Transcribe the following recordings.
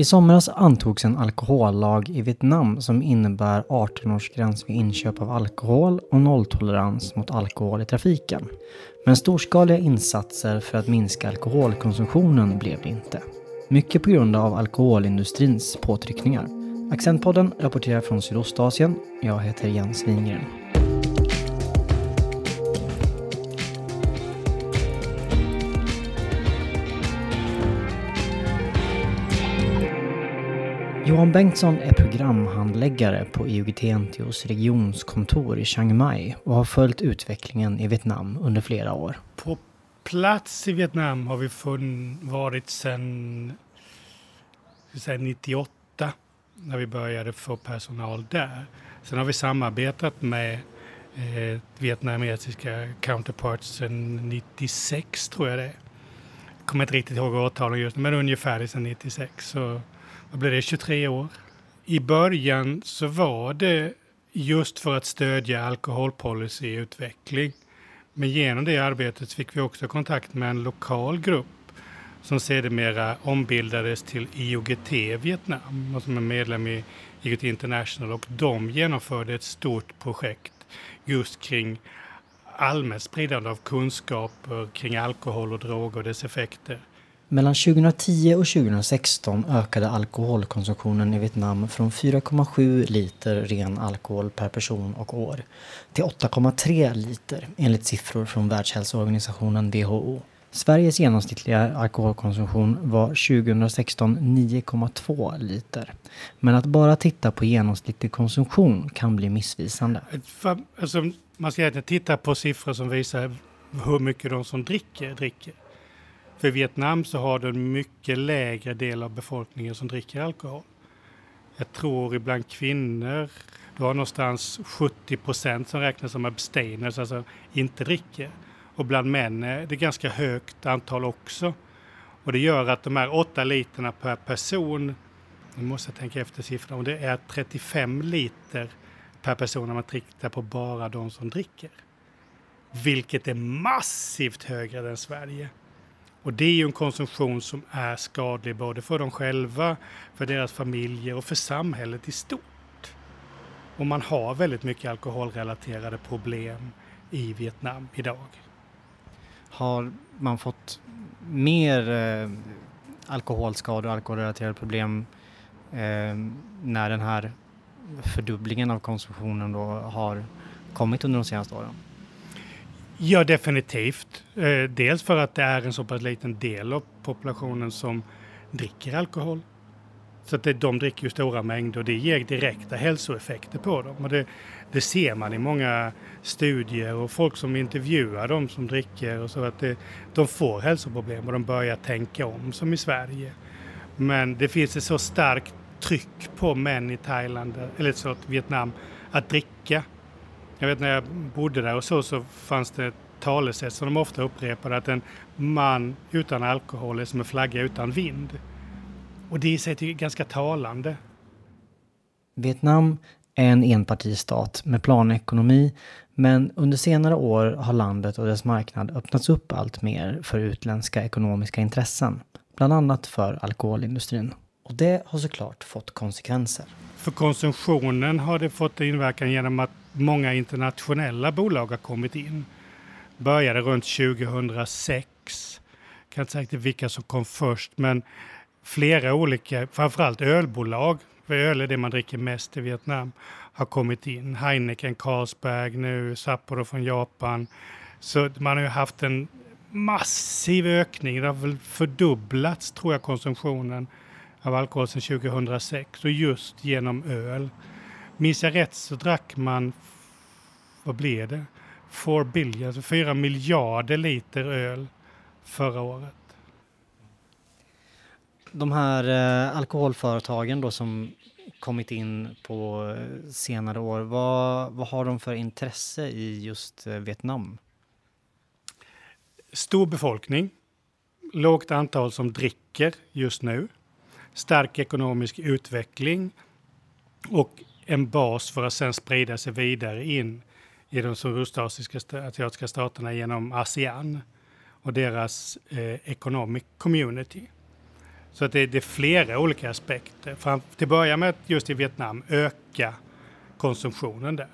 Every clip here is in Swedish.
I somras antogs en alkohollag i Vietnam som innebär 18-årsgräns vid inköp av alkohol och nolltolerans mot alkohol i trafiken. Men storskaliga insatser för att minska alkoholkonsumtionen blev det inte. Mycket på grund av alkoholindustrins påtryckningar. Accentpodden rapporterar från Sydostasien. Jag heter Jens Wingren. Johan Bengtsson är programhandläggare på IOGT-NTOs regionskontor i Chiang Mai och har följt utvecklingen i Vietnam under flera år. På plats i Vietnam har vi varit sedan 98 när vi började få personal där. Sen har vi samarbetat med eh, vietnamesiska counterparts sedan 96 tror jag det är. Jag kommer inte riktigt ihåg årtalen just nu, men ungefär sedan 96. Så vad blev det, 23 år. I början så var det just för att stödja alkoholpolicyutveckling. Men genom det arbetet fick vi också kontakt med en lokal grupp som sedermera ombildades till IOGT Vietnam och som är medlem i IOGT International och de genomförde ett stort projekt just kring allmänt spridande av kunskaper kring alkohol och droger och dess effekter. Mellan 2010 och 2016 ökade alkoholkonsumtionen i Vietnam från 4,7 liter ren alkohol per person och år till 8,3 liter enligt siffror från Världshälsoorganisationen WHO. Sveriges genomsnittliga alkoholkonsumtion var 2016 9,2 liter. Men att bara titta på genomsnittlig konsumtion kan bli missvisande. Alltså, man ska egentligen titta på siffror som visar hur mycket de som dricker dricker. För Vietnam så har du en mycket lägre del av befolkningen som dricker alkohol. Jag tror ibland kvinnor, du har någonstans 70 procent som räknas som abstainers, alltså inte dricker. Och bland män är det ganska högt antal också. Och det gör att de här 8 literna per person, nu måste jag tänka efter siffrorna, och det är 35 liter per person när man tittar på bara de som dricker. Vilket är massivt högre än Sverige. Och det är ju en konsumtion som är skadlig både för dem själva, för deras familjer och för samhället i stort. Och man har väldigt mycket alkoholrelaterade problem i Vietnam idag. Har man fått mer eh, alkoholskador och alkoholrelaterade problem eh, när den här fördubblingen av konsumtionen då har kommit under de senaste åren? Ja, definitivt. Eh, dels för att det är en så pass liten del av populationen som dricker alkohol. Så att det, de dricker ju stora mängder och det ger direkta hälsoeffekter på dem. Och det, det ser man i många studier och folk som intervjuar dem som dricker och så att det, de får hälsoproblem och de börjar tänka om som i Sverige. Men det finns ett så starkt tryck på män i Thailand, eller så Vietnam, att dricka jag vet när jag bodde där och så, så fanns det ett talesätt som de ofta upprepade att en man utan alkohol är som en flagga utan vind. Och det i sig är ganska talande. Vietnam är en enpartistat med planekonomi men under senare år har landet och dess marknad öppnats upp allt mer för utländska ekonomiska intressen, bland annat för alkoholindustrin. Och det har såklart fått konsekvenser. För konsumtionen har det fått inverkan genom att många internationella bolag har kommit in. Började runt 2006. Jag Kan inte säga vilka som kom först, men flera olika, framförallt ölbolag, för öl är det man dricker mest i Vietnam, har kommit in. Heineken, Carlsberg nu, Sapporo från Japan. Så man har ju haft en massiv ökning. Det har väl fördubblats, tror jag, konsumtionen av alkohol sedan 2006 och just genom öl. Minns jag rätt så drack man, vad blev det? 4 billion, alltså 4 miljarder liter öl förra året. De här eh, alkoholföretagen då som kommit in på eh, senare år, vad, vad har de för intresse i just eh, Vietnam? Stor befolkning, lågt antal som dricker just nu, stark ekonomisk utveckling och en bas för att sedan sprida sig vidare in i de sydostasiatiska staterna genom ASEAN och deras eh, economic community. Så att det, det är flera olika aspekter. Fram, till att börja med just i Vietnam öka konsumtionen där.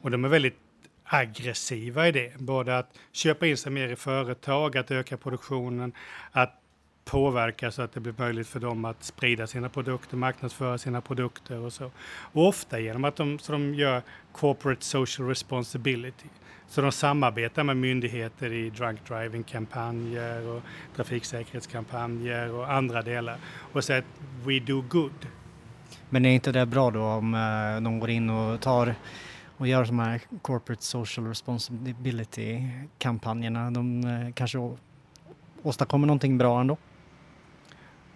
Och de är väldigt aggressiva i det. Både att köpa in sig mer i företag, att öka produktionen, att påverka så att det blir möjligt för dem att sprida sina produkter, marknadsföra sina produkter och så. Och ofta genom att de, så de gör corporate social responsibility. Så de samarbetar med myndigheter i drunk driving-kampanjer och trafiksäkerhetskampanjer och andra delar och säger att we do good. Men är inte det bra då om eh, de går in och tar och gör de här corporate social responsibility-kampanjerna? De eh, kanske åstadkommer någonting bra ändå?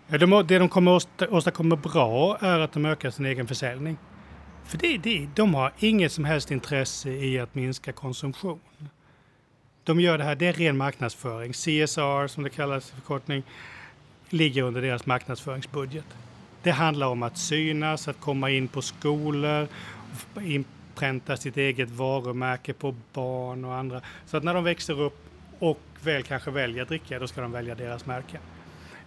De, det de kommer åstadkomma bra är att de ökar sin egen försäljning. För det, det, de har inget som helst intresse i att minska konsumtion. De gör det här, det är ren marknadsföring. CSR, som det kallas i förkortning, ligger under deras marknadsföringsbudget. Det handlar om att synas, att komma in på skolor, inpränta sitt eget varumärke på barn och andra. Så att när de växer upp och väl kanske väljer att dricka, då ska de välja deras märke.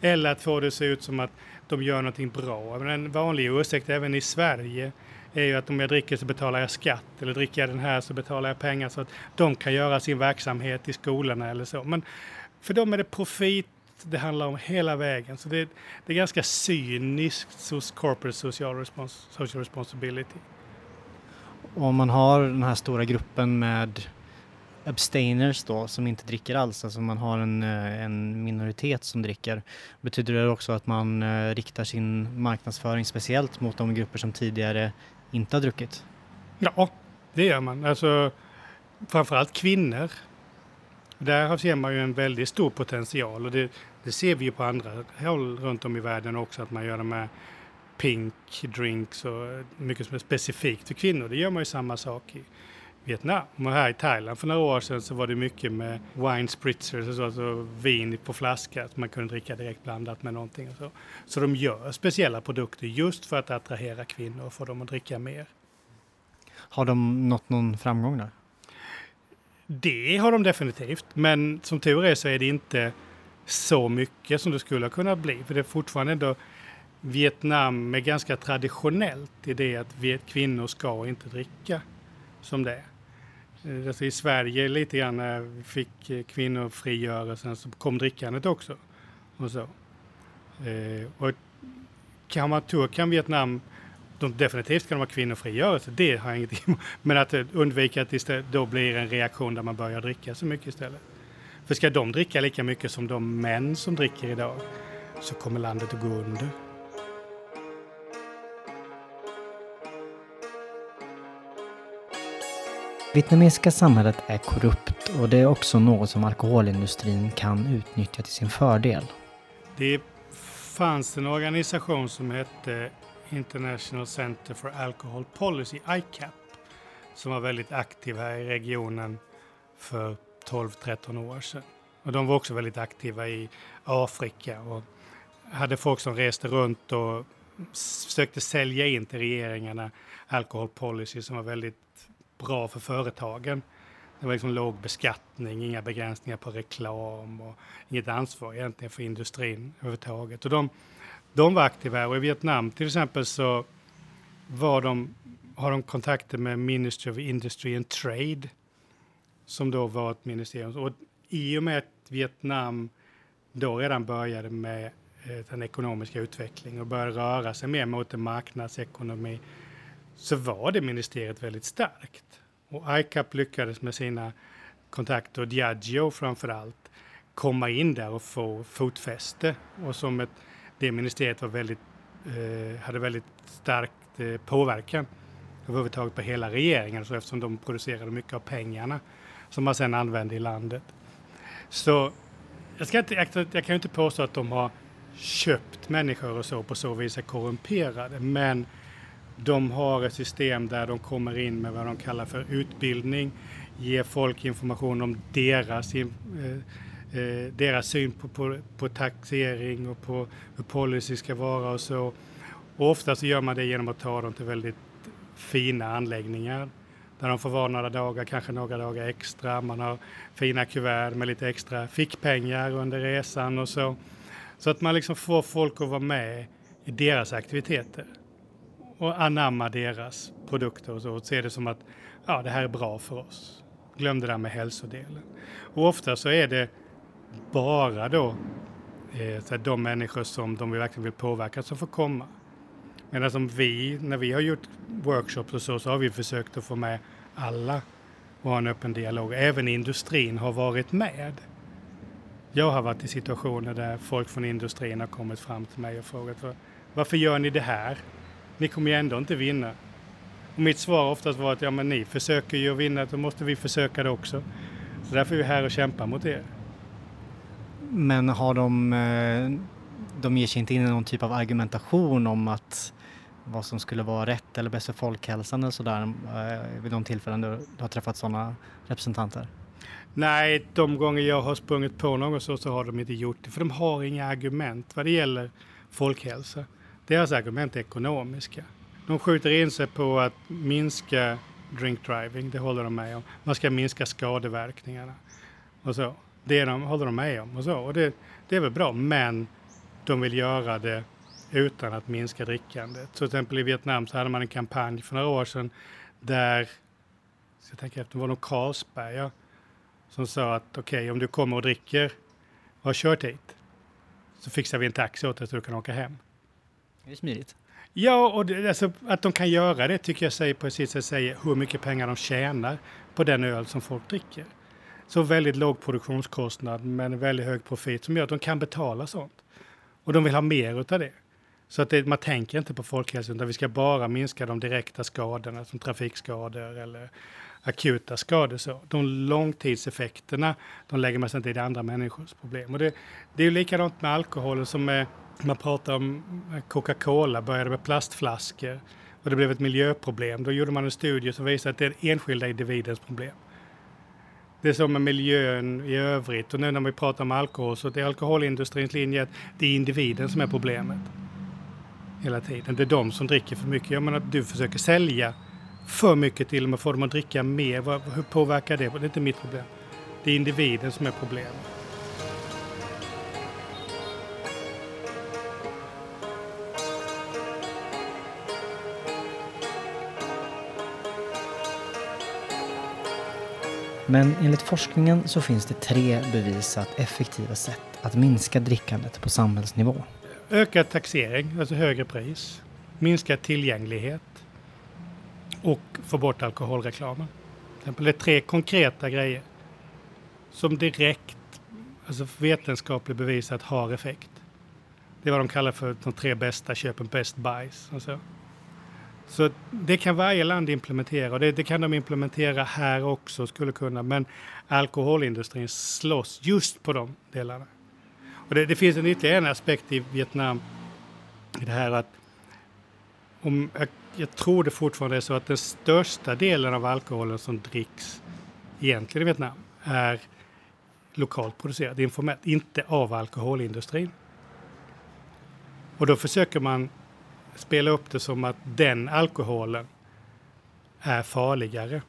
Eller att få det att se ut som att de gör någonting bra. Men en vanlig ursäkt även i Sverige är ju att om jag dricker så betalar jag skatt eller dricker jag den här så betalar jag pengar så att de kan göra sin verksamhet i skolorna eller så. Men för dem är det profit det handlar om hela vägen. Så det, det är ganska cyniskt hos corporate social, respons social responsibility. Om man har den här stora gruppen med abstainers då som inte dricker alls, alltså man har en, eh, en minoritet som dricker. Betyder det också att man eh, riktar sin marknadsföring speciellt mot de grupper som tidigare inte har druckit? Ja, det gör man. Alltså, framförallt kvinnor. Där ser man ju en väldigt stor potential och det, det ser vi ju på andra håll runt om i världen också att man gör de här pink drinks och mycket som är specifikt för kvinnor. Det gör man ju samma sak i Vietnam. Och här i Thailand för några år sedan så var det mycket med wine spritzers, alltså, alltså vin på flaska, att man kunde dricka direkt blandat med någonting. Och så. så de gör speciella produkter just för att attrahera kvinnor och få dem att dricka mer. Har de nått någon framgång där? Det har de definitivt, men som tur är så är det inte så mycket som det skulle kunna bli. För det är fortfarande ändå Vietnam är ganska traditionellt i det att kvinnor ska inte dricka som det är. Eh, alltså I Sverige lite grann när vi fick kvinnofrigörelsen så kom drickandet också. Och så. Eh, och kan man tur kan Vietnam, de, definitivt kan de ha kvinnofrigörelse, det har jag ingenting emot. Men att eh, undvika att det då blir en reaktion där man börjar dricka så mycket istället. För ska de dricka lika mycket som de män som dricker idag så kommer landet att gå under. Vietnamesiska samhället är korrupt och det är också något som alkoholindustrin kan utnyttja till sin fördel. Det fanns en organisation som hette International Center for Alcohol Policy, ICAP, som var väldigt aktiv här i regionen för 12-13 år sedan. Och de var också väldigt aktiva i Afrika och hade folk som reste runt och försökte sälja in till regeringarna alkoholpolicy som var väldigt bra för företagen. Det var liksom låg beskattning, inga begränsningar på reklam och inget ansvar egentligen för industrin överhuvudtaget. Och de, de var aktiva här och i Vietnam till exempel så var de, har de kontakter med Ministry of Industry and Trade som då var ett ministerium. Och i och med att Vietnam då redan började med eh, den ekonomiska utvecklingen och började röra sig mer mot en marknadsekonomi så var det ministeriet väldigt starkt. Och ICAP lyckades med sina kontakter, Diageo framför allt, komma in där och få fotfäste. Och som ett, det ministeriet var väldigt, eh, hade väldigt starkt eh, påverkan överhuvudtaget på hela regeringen så eftersom de producerade mycket av pengarna som man sedan använde i landet. Så jag, ska inte, jag kan ju inte påstå att de har köpt människor och så på så vis är korrumperade, men de har ett system där de kommer in med vad de kallar för utbildning, ger folk information om deras, eh, eh, deras syn på, på, på taxering och på hur policy ska vara och så. Och ofta så gör man det genom att ta dem till väldigt fina anläggningar där de får vara några dagar, kanske några dagar extra. Man har fina kuvert med lite extra fickpengar under resan och så. Så att man liksom får folk att vara med i deras aktiviteter och anamma deras produkter och så och se det som att ja, det här är bra för oss. Glöm det där med hälsodelen. Och ofta så är det bara då eh, de människor som de verkligen vill påverka som får komma. Medan som vi, när vi har gjort workshops och så, så har vi försökt att få med alla och ha en öppen dialog. Även industrin har varit med. Jag har varit i situationer där folk från industrin har kommit fram till mig och frågat varför gör ni det här? Ni kommer ju ändå inte vinna. Och mitt svar har oftast varit ja men ni försöker ju att vinna, då måste vi försöka det också. Så därför är vi här och kämpar mot er. Men har de, eh, de ger sig inte in i någon typ av argumentation om att vad som skulle vara rätt eller bäst för folkhälsan eller sådär eh, vid de tillfällen du har träffat sådana representanter? Nej, de gånger jag har sprungit på någon så, så har de inte gjort det, för de har inga argument vad det gäller folkhälsa. Deras argument är ekonomiska. De skjuter in sig på att minska drink driving, det håller de med om. Man ska minska skadeverkningarna och så. Det de, håller de med om och så. Och det, det är väl bra, men de vill göra det utan att minska drickandet. Så till exempel i Vietnam så hade man en kampanj för några år sedan där, jag tänker efter, det var nog Carlsberg som sa att okej, okay, om du kommer och dricker och har kört hit så fixar vi en taxi åt dig så du kan åka hem. Det är smidigt. Ja, och det, alltså, att de kan göra det tycker jag säger på sitt sätt säger hur mycket pengar de tjänar på den öl som folk dricker. Så väldigt låg produktionskostnad men väldigt hög profit som gör att de kan betala sånt. Och de vill ha mer utav det. Så att det, man tänker inte på folkhälsan utan vi ska bara minska de direkta skadorna som trafikskador eller akuta skador. Så. De långtidseffekterna, de lägger man sig inte i det andra människors problem. Och det, det är ju likadant med alkoholen som med, man pratar om eh, Coca-Cola, började med plastflaskor och det blev ett miljöproblem. Då gjorde man en studie som visade att det är enskilda individens problem. Det är som med miljön i övrigt och nu när vi pratar om alkohol så är alkoholindustrins linje att det är individen som är problemet. Hela tiden. Det är de som dricker för mycket. Jag menar att du försöker sälja för mycket till dem och få dem att dricka mer. Hur påverkar det? Det är inte mitt problem. Det är individen som är problemet. Men enligt forskningen så finns det tre bevisat effektiva sätt att minska drickandet på samhällsnivå. Ökad taxering, alltså högre pris. Minskad tillgänglighet och få bort alkoholreklamen. Det är tre konkreta grejer som direkt, alltså vetenskapligt bevisat har effekt. Det är vad de kallar för de tre bästa köpen, best buys. Alltså. Så det kan varje land implementera och det, det, kan de implementera här också, skulle kunna, men alkoholindustrin slåss just på de delarna. Och det, det finns en ytterligare en aspekt i Vietnam, i det här att om jag tror det fortfarande är så att den största delen av alkoholen som dricks egentligen i Vietnam är lokalt producerad, informellt, inte av alkoholindustrin. Och då försöker man spela upp det som att den alkoholen är farligare.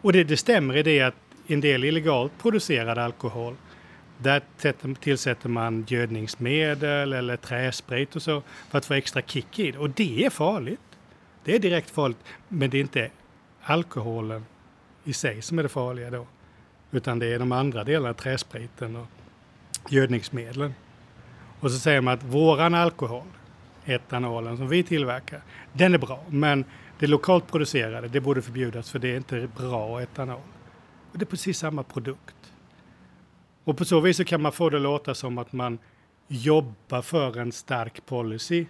Och det, det stämmer i det att en del illegalt producerad alkohol där tillsätter man gödningsmedel eller träsprit och så för att få extra kick i det. Och det är farligt. Det är direkt farligt, men det är inte alkoholen i sig som är det farliga då. Utan det är de andra delarna, träspriten och gödningsmedlen. Och så säger man att våran alkohol, etanolen som vi tillverkar, den är bra. Men det lokalt producerade, det borde förbjudas för det är inte bra etanol. Och det är precis samma produkt. Och på så vis så kan man få det att låta som att man jobbar för en stark policy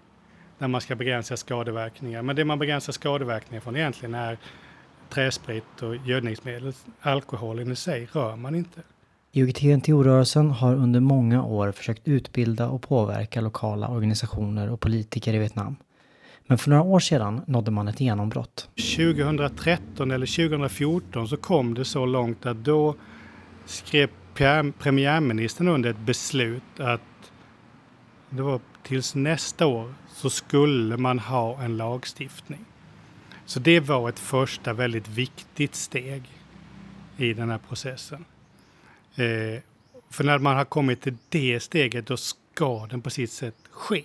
när man ska begränsa skadeverkningar. Men det man begränsar skadeverkningar från egentligen är träsprit och gödningsmedel. Alkoholen i sig rör man inte. IOGT-NTO-rörelsen har under många år försökt utbilda och påverka lokala organisationer och politiker i Vietnam. Men för några år sedan nådde man ett genombrott. 2013 eller 2014 så kom det så långt att då skrev premiärministern under ett beslut att det var tills nästa år så skulle man ha en lagstiftning. Så det var ett första väldigt viktigt steg i den här processen. Eh, för när man har kommit till det steget då ska den på sitt sätt ske.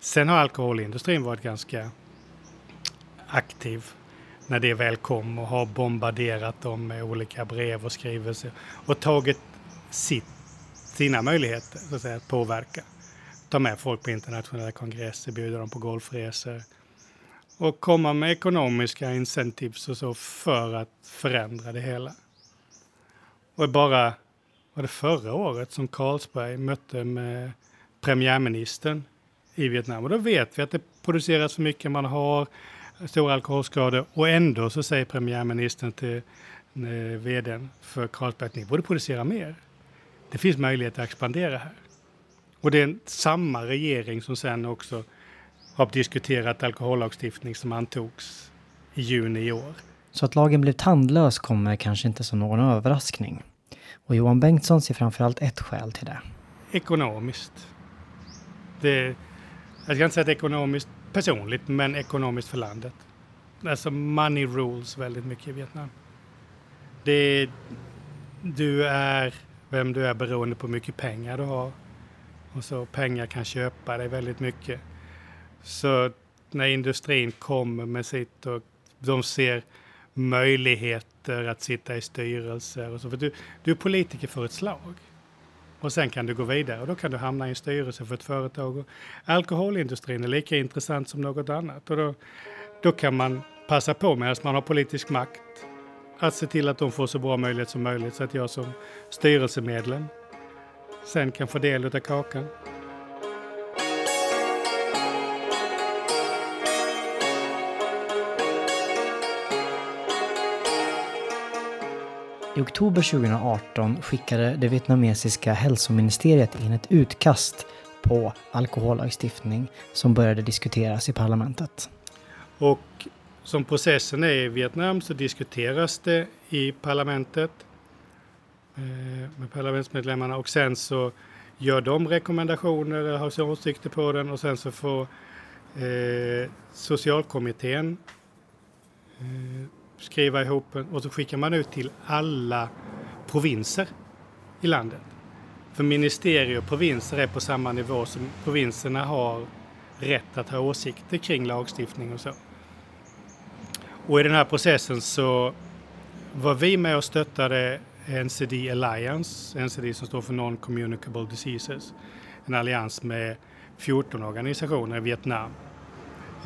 Sen har alkoholindustrin varit ganska aktiv när det väl kom och har bombarderat dem med olika brev och skrivelser och tagit sitt, sina möjligheter så att, säga, att påverka. Ta med folk på internationella kongresser, bjuda dem på golfresor och komma med ekonomiska incentives och så för att förändra det hela. Och bara var det förra året som Carlsberg mötte med premiärministern i Vietnam. Och då vet vi att det produceras för mycket, man har stora alkoholskador och ändå så säger premiärministern till eh, vdn för Carlsberg att ni borde producera mer. Det finns möjlighet att expandera här. Och det är samma regering som sen också har diskuterat alkohollagstiftning som antogs i juni i år. Så att lagen blev tandlös kommer kanske inte som någon överraskning. Och Johan Bengtsson ser framförallt ett skäl till det. Ekonomiskt. Det, jag ska inte säga att ekonomiskt personligt, men ekonomiskt för landet. Alltså money rules väldigt mycket i Vietnam. Det, du är vem du är beroende på hur mycket pengar du har. Och så pengar kan köpa dig väldigt mycket. Så när industrin kommer med sitt och de ser möjligheter att sitta i styrelser och så. För du, du är politiker för ett slag. Och sen kan du gå vidare och då kan du hamna i en styrelse för ett företag. Och alkoholindustrin är lika intressant som något annat. Och då, då kan man passa på medan man har politisk makt att se till att de får så bra möjlighet som möjligt så att jag som styrelsemedlem sen kan få del av kakan. I oktober 2018 skickade det vietnamesiska hälsoministeriet in ett utkast på alkohollagstiftning som började diskuteras i parlamentet. Och som processen är i Vietnam så diskuteras det i parlamentet eh, med parlamentsmedlemmarna och sen så gör de rekommendationer eller har sina åsikter på den och sen så får eh, socialkommittén eh, skriva ihop och så skickar man ut till alla provinser i landet. För ministerier och provinser är på samma nivå som provinserna har rätt att ha åsikter kring lagstiftning och så. Och i den här processen så var vi med och stöttade NCD Alliance, NCD som står för Non-Communicable Diseases, en allians med 14 organisationer i Vietnam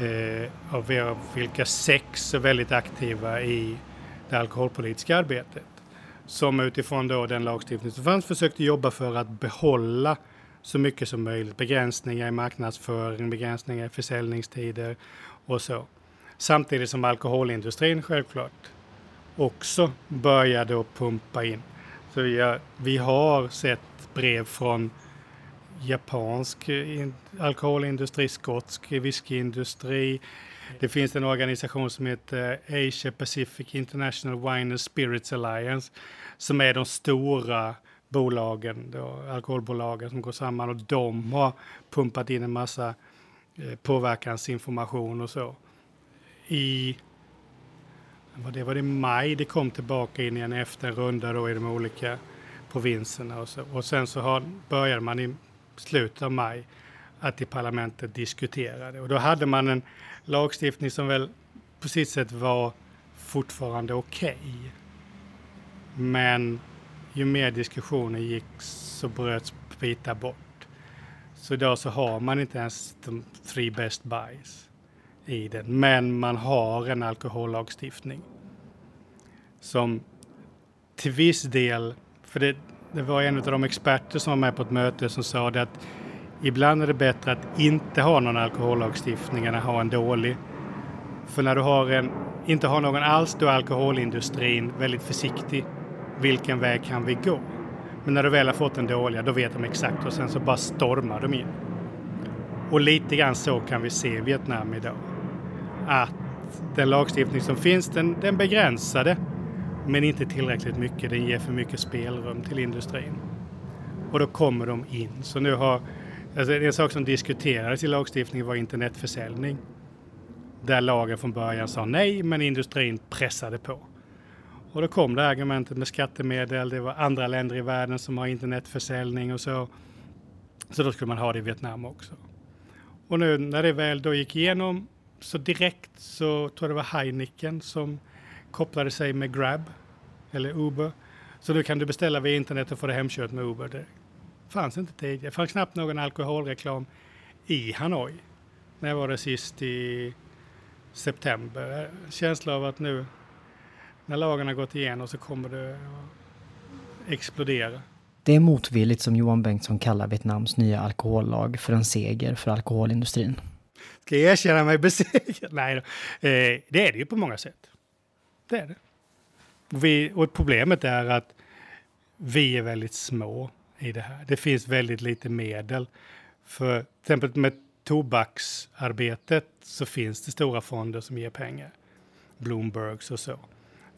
eh, av vilka sex är väldigt aktiva i det alkoholpolitiska arbetet. Som utifrån då den lagstiftning som fanns försökte jobba för att behålla så mycket som möjligt. Begränsningar i marknadsföring, begränsningar i försäljningstider och så. Samtidigt som alkoholindustrin självklart också började att pumpa in. Så vi har, vi har sett brev från japansk alkoholindustri, skotsk whiskyindustri. Det finns en organisation som heter Asia Pacific International Wine and Spirits Alliance som är de stora bolagen, då, alkoholbolagen som går samman och de har pumpat in en massa eh, påverkansinformation och så. I det var det maj det kom tillbaka in igen efter en runda då i de olika provinserna och, så. och sen så har, började man i slutet av maj att i parlamentet diskutera det. Och då hade man en lagstiftning som väl på sitt sätt var fortfarande okej. Okay. Men ju mer diskussioner gick så bröts bitar bort. Så idag så har man inte ens de three best buys i den. Men man har en alkohollagstiftning som till viss del, för det, det var en av de experter som var med på ett möte som sa det att ibland är det bättre att inte ha någon alkohollagstiftning än att ha en dålig. För när du har en, inte har någon alls då är alkoholindustrin väldigt försiktig. Vilken väg kan vi gå? Men när du väl har fått en dåliga, då vet de exakt och sen så bara stormar de in. Och lite grann så kan vi se Vietnam idag. Att den lagstiftning som finns, den, den begränsade men inte tillräckligt mycket. Den ger för mycket spelrum till industrin. Och då kommer de in. Så nu har, alltså en sak som diskuterades i lagstiftningen var internetförsäljning. Där lagen från början sa nej, men industrin pressade på. Och då kom det argumentet med skattemedel. Det var andra länder i världen som har internetförsäljning och så. Så då skulle man ha det i Vietnam också. Och nu när det väl då gick igenom så direkt så tror jag det var Heineken som kopplade sig med Grab eller Uber. Så nu kan du beställa via internet och få det hemkört med Uber. Det fanns inte tidigare. Det fanns knappt någon alkoholreklam i Hanoi. När jag var där sist i september. Känsla av att nu när lagen har gått igenom så kommer det att explodera. Det är motvilligt som Johan Bengtsson kallar Vietnams nya alkohollag för en seger för alkoholindustrin. Ska jag erkänna mig besegrad? Nej, då. Eh, det är det ju på många sätt. Det är det. Vi, och problemet är att vi är väldigt små i det här. Det finns väldigt lite medel. För till exempel med tobaksarbetet så finns det stora fonder som ger pengar. Bloombergs och så.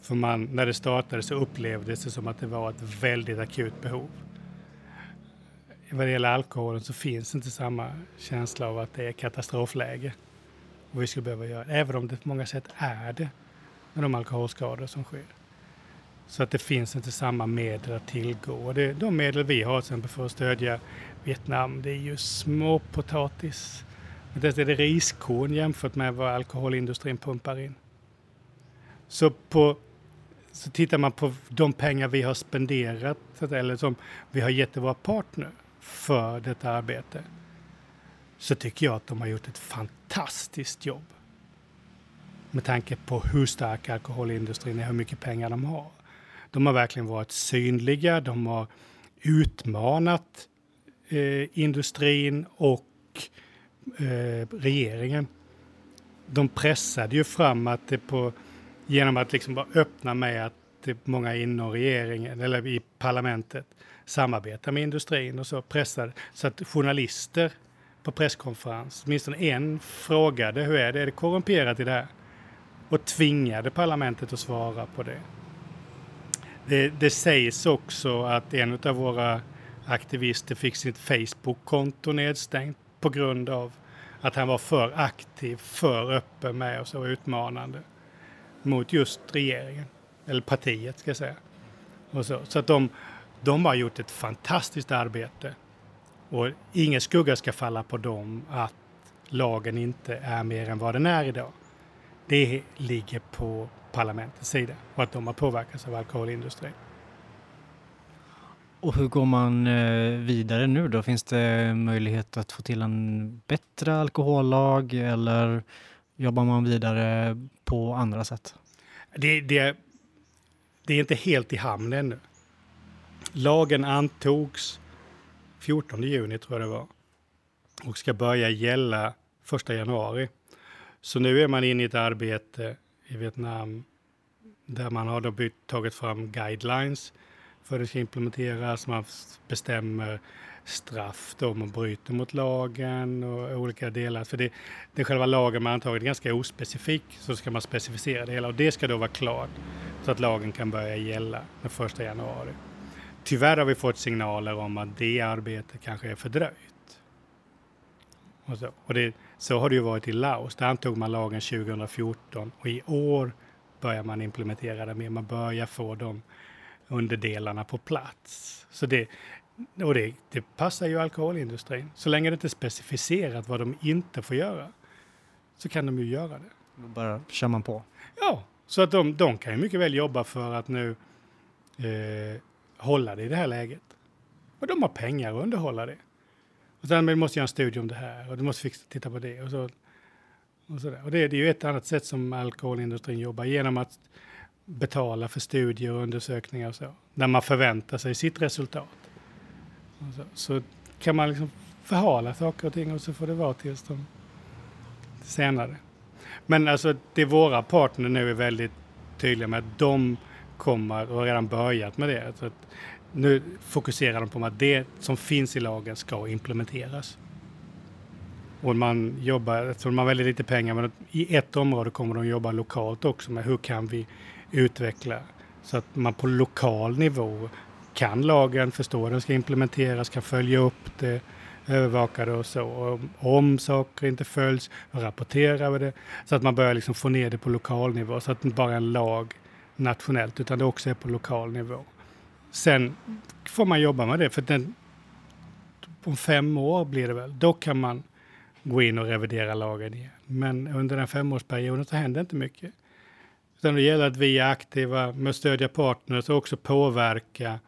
För man, när det startade så upplevdes det som att det var ett väldigt akut behov. Vad det gäller alkoholen så finns inte samma känsla av att det är katastrofläge. Och vi skulle behöva göra det, även om det på många sätt är det med de alkoholskador som sker. Så att det finns inte samma medel att tillgå. Och det, de medel vi har till exempel för att stödja Vietnam, det är ju småpotatis. Det är det riskorn jämfört med vad alkoholindustrin pumpar in. Så, på, så tittar man på de pengar vi har spenderat, eller som vi har gett till våra partner för detta arbete, så tycker jag att de har gjort ett fantastiskt jobb. Med tanke på hur stark alkoholindustrin är, hur mycket pengar de har. De har verkligen varit synliga, de har utmanat eh, industrin och eh, regeringen. De pressade ju fram att det på, genom att liksom bara öppna med att det många inom regeringen eller i parlamentet samarbetar med industrin och så pressade så att journalister på presskonferens, åtminstone en frågade hur är det, är det korrumperat i det här? Och tvingade parlamentet att svara på det. Det, det sägs också att en av våra aktivister fick sitt Facebook-konto nedstängt på grund av att han var för aktiv, för öppen med och så utmanande mot just regeringen, eller partiet ska jag säga. Och så så att de, de har gjort ett fantastiskt arbete och ingen skugga ska falla på dem att lagen inte är mer än vad den är idag. Det ligger på parlamentets sida och att de har påverkats av alkoholindustrin. Och hur går man eh, vidare nu då? Finns det möjlighet att få till en bättre alkohollag eller jobbar man vidare på andra sätt? Det, det, det är inte helt i hamn ännu. Lagen antogs 14 juni tror jag det var och ska börja gälla 1 januari. Så nu är man inne i ett arbete i Vietnam där man har då bytt, tagit fram guidelines för att det ska implementeras. Man bestämmer straff då om man bryter mot lagen och olika delar. För det, det själva lagen man antagit är ganska ospecifik så ska man specificera det hela och det ska då vara klart så att lagen kan börja gälla den 1 januari. Tyvärr har vi fått signaler om att det arbetet kanske är fördröjt. Och så, och det, så har det ju varit i Laos. Där antog man lagen 2014 och i år börjar man implementera det mer. Man börjar få de underdelarna på plats. Så det, och det, det passar ju alkoholindustrin. Så länge det inte är specificerat vad de inte får göra så kan de ju göra det. Då bara kör man på? Ja, så att de, de kan ju mycket väl jobba för att nu eh, hålla det i det här läget. Och de har pengar att underhålla det. Och sen men måste göra en studie om det här och du måste fixa, titta på det. Och, så, och, så och det, det är ju ett annat sätt som alkoholindustrin jobbar genom att betala för studier och undersökningar och så. När man förväntar sig sitt resultat. Så, så, kan man liksom förhala saker och ting och så får det vara tills de senare. Men alltså det våra partner nu är väldigt tydliga med att de kommer och har redan börjat med det. Så att nu fokuserar de på att det som finns i lagen ska implementeras. Och man jobbar, eftersom man har väldigt lite pengar, men i ett område kommer de jobba lokalt också med hur kan vi utveckla så att man på lokal nivå kan lagen, förstår den ska implementeras, kan följa upp det, övervaka det och så. Och om saker inte följs, rapporterar vi det. Så att man börjar liksom få ner det på lokal nivå så att det inte bara är en lag nationellt utan det också är på lokal nivå. Sen får man jobba med det för den, om fem år blir det väl, då kan man gå in och revidera lagen igen. Men under den femårsperioden så händer inte mycket. Utan det gäller att vi är aktiva med att stödja partners och också påverka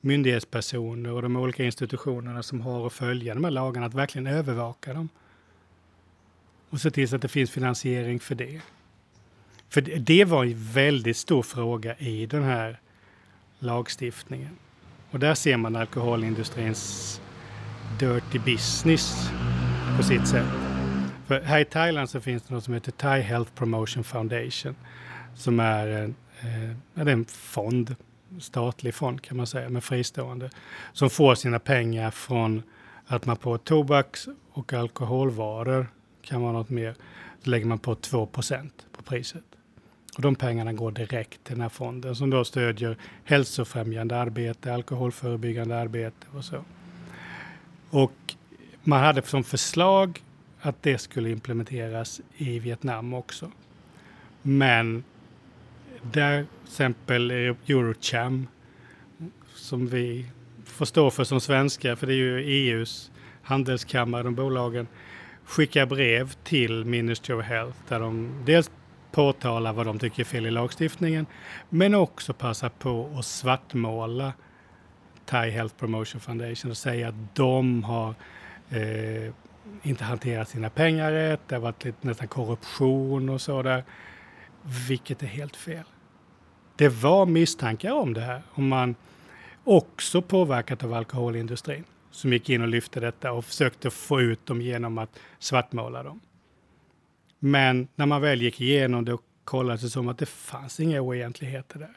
myndighetspersoner och de olika institutionerna som har att följa de här lagarna, att verkligen övervaka dem. Och se till så att det finns finansiering för det. För det var en väldigt stor fråga i den här lagstiftningen. Och där ser man alkoholindustrins dirty business på sitt sätt. För här i Thailand så finns det något som heter Thai Health Promotion Foundation som är en, eh, en fond, statlig fond kan man säga, men fristående, som får sina pengar från att man på tobaks och alkoholvaror kan vara något mer, så lägger man på 2% på priset. Och de pengarna går direkt till den här fonden som då stödjer hälsofrämjande arbete, alkoholförebyggande arbete och så. Och man hade som förslag att det skulle implementeras i Vietnam också. Men där till exempel Eurocham, som vi får stå för som svenskar, för det är ju EUs handelskammare, de bolagen, skickar brev till Ministry of Health där de dels påtala vad de tycker är fel i lagstiftningen, men också passa på att svartmåla Thai Health Promotion Foundation och säga att de har eh, inte hanterat sina pengar rätt, det har varit lite, nästan korruption och så där, vilket är helt fel. Det var misstankar om det här, om man också påverkat av alkoholindustrin som gick in och lyfte detta och försökte få ut dem genom att svartmåla dem. Men när man väl gick igenom det och kollade det som att det fanns inga oegentligheter där.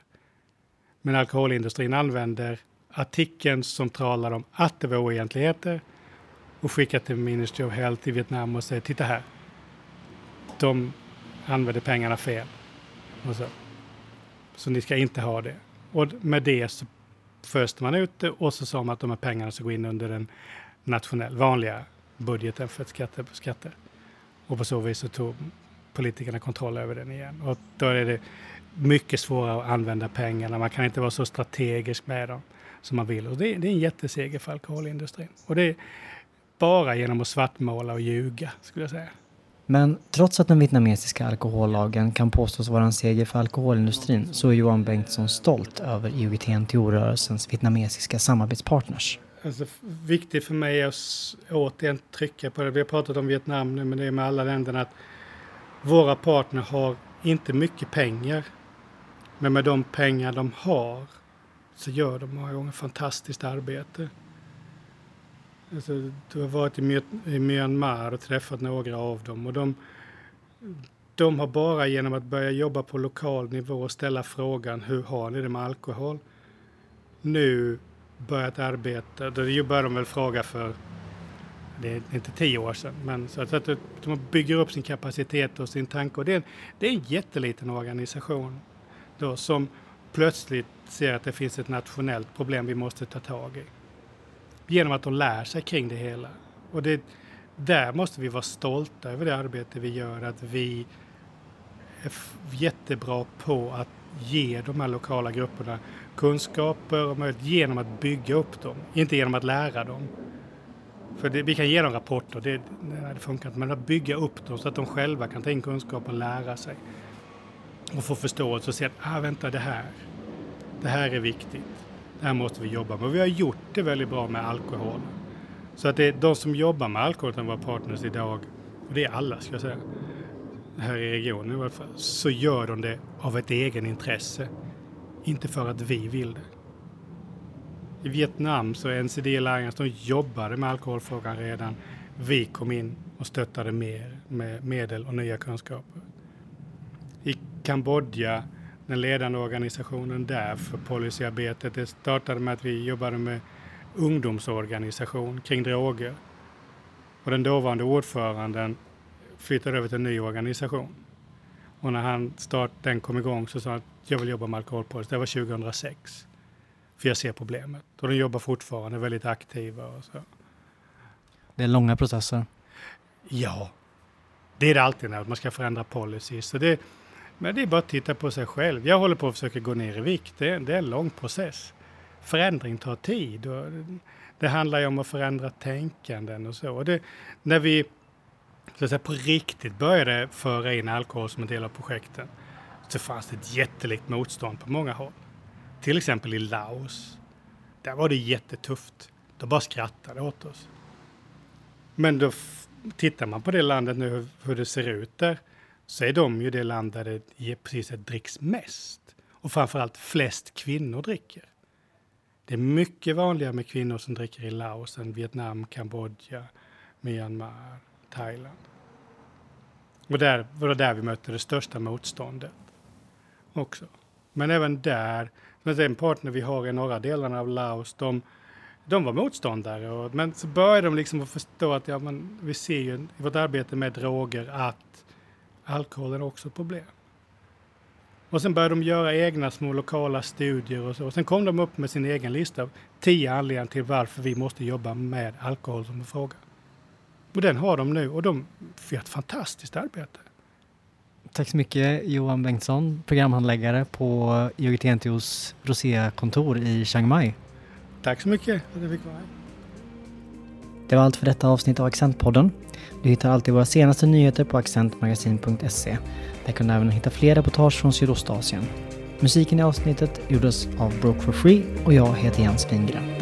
Men alkoholindustrin använder artikeln som talar om att det var oegentligheter och skickar till Ministry of Health i Vietnam och säger titta här. De använder pengarna fel. Och så. så ni ska inte ha det. Och med det så föste man ut det och så sa man att de här pengarna ska gå in under den nationella, vanliga budgeten för skatter på skatter. Och på så vis så tog politikerna kontroll över den igen. Och då är det mycket svårare att använda pengarna. Man kan inte vara så strategisk med dem som man vill. Och det, det är en jätteseger för alkoholindustrin. Och det är bara genom att svartmåla och ljuga, skulle jag säga. Men trots att den vietnamesiska alkohollagen kan påstås vara en seger för alkoholindustrin så är Johan Bengtsson stolt över IOGT-NTO-rörelsens vietnamesiska samarbetspartners. Alltså, viktigt för mig är att återigen trycka på det. Vi har pratat om Vietnam nu, men det är med alla länderna att våra partner har inte mycket pengar. Men med de pengar de har så gör de många gånger fantastiskt arbete. Alltså, du har varit i Myanmar och träffat några av dem och de, de har bara genom att börja jobba på lokal nivå och ställa frågan hur har ni det med alkohol? Nu börjat arbeta, då började de väl fråga för, det är inte tio år sedan, men så att, de bygger upp sin kapacitet och sin tanke. Och det, är en, det är en jätteliten organisation då som plötsligt ser att det finns ett nationellt problem vi måste ta tag i. Genom att de lär sig kring det hela. Och det, där måste vi vara stolta över det arbete vi gör, att vi är jättebra på att ge de här lokala grupperna kunskaper och möjlighet genom att bygga upp dem, inte genom att lära dem. För det, vi kan ge dem rapporter, det, det funkar inte, men att bygga upp dem så att de själva kan ta in kunskap och lära sig. Och få förståelse och se att, ah, vänta, det här, det här är viktigt. Det här måste vi jobba med. Och vi har gjort det väldigt bra med alkohol. Så att det är de som jobbar med alkohol, våra partners idag, och det är alla ska jag säga, här i regionen i alla fall, så gör de det av ett egen intresse. Inte för att vi vill det. I Vietnam så är NCD Alliance, de jobbade med alkoholfrågan redan. Vi kom in och stöttade mer med medel och nya kunskaper. I Kambodja, den ledande organisationen där för policyarbetet, det startade med att vi jobbade med ungdomsorganisation kring droger. Och den dåvarande ordföranden flyttade över till en ny organisation. Och när han start, den kom igång så sa han att jag vill jobba med alkoholpolicy. Det var 2006. För jag ser problemet. Och de jobbar fortfarande väldigt aktiva och så. Det är långa processer. Ja, det är det alltid när man ska förändra policy. Så det, men det är bara att titta på sig själv. Jag håller på att försöka gå ner i vikt. Det, det är en lång process. Förändring tar tid. Och det handlar ju om att förändra tänkanden och så. Och det, när vi så att säga, på riktigt började föra in alkohol som en del av projekten så fanns det ett jättelikt motstånd på många håll. Till exempel i Laos. Där var det jättetufft. De bara skrattade åt oss. Men då tittar man på det landet nu, hur det ser ut där, så är de ju det land där det precis dricks mest. Och framförallt flest kvinnor dricker. Det är mycket vanligare med kvinnor som dricker i Laos än Vietnam, Kambodja, Myanmar, Thailand. Och där var det där vi mötte det största motståndet också. Men även där, med den partner vi har i norra delarna av Laos, de, de var motståndare. Och, men så började de liksom att förstå att ja, men, vi ser ju i vårt arbete med droger att alkoholen är också ett problem. Och sen började de göra egna små lokala studier och så. Och sen kom de upp med sin egen lista av tio anledningar till varför vi måste jobba med alkohol som en fråga. Och den har de nu och de gör ett fantastiskt arbete. Tack så mycket Johan Bengtsson, programhandläggare på IOGT-NTOs Rosé-kontor i Chiang Mai. Tack så mycket för att jag fick vara här. Det var allt för detta avsnitt av Accentpodden. Du hittar alltid våra senaste nyheter på accentmagasin.se. Där kan du även hitta fler reportage från Sydostasien. Musiken i avsnittet gjordes av Broke for Free och jag heter Jens Wingren.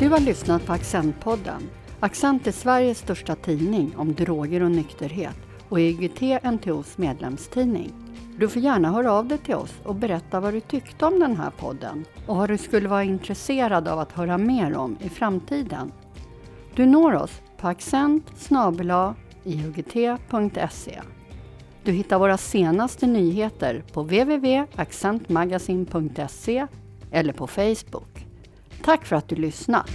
Du har lyssnat på Accentpodden. Accent är Sveriges största tidning om droger och nykterhet och EGT NTOs medlemstidning. Du får gärna höra av dig till oss och berätta vad du tyckte om den här podden och vad du skulle vara intresserad av att höra mer om i framtiden. Du når oss på accent Du hittar våra senaste nyheter på www.accentmagasin.se eller på Facebook. Tack för att du lyssnat.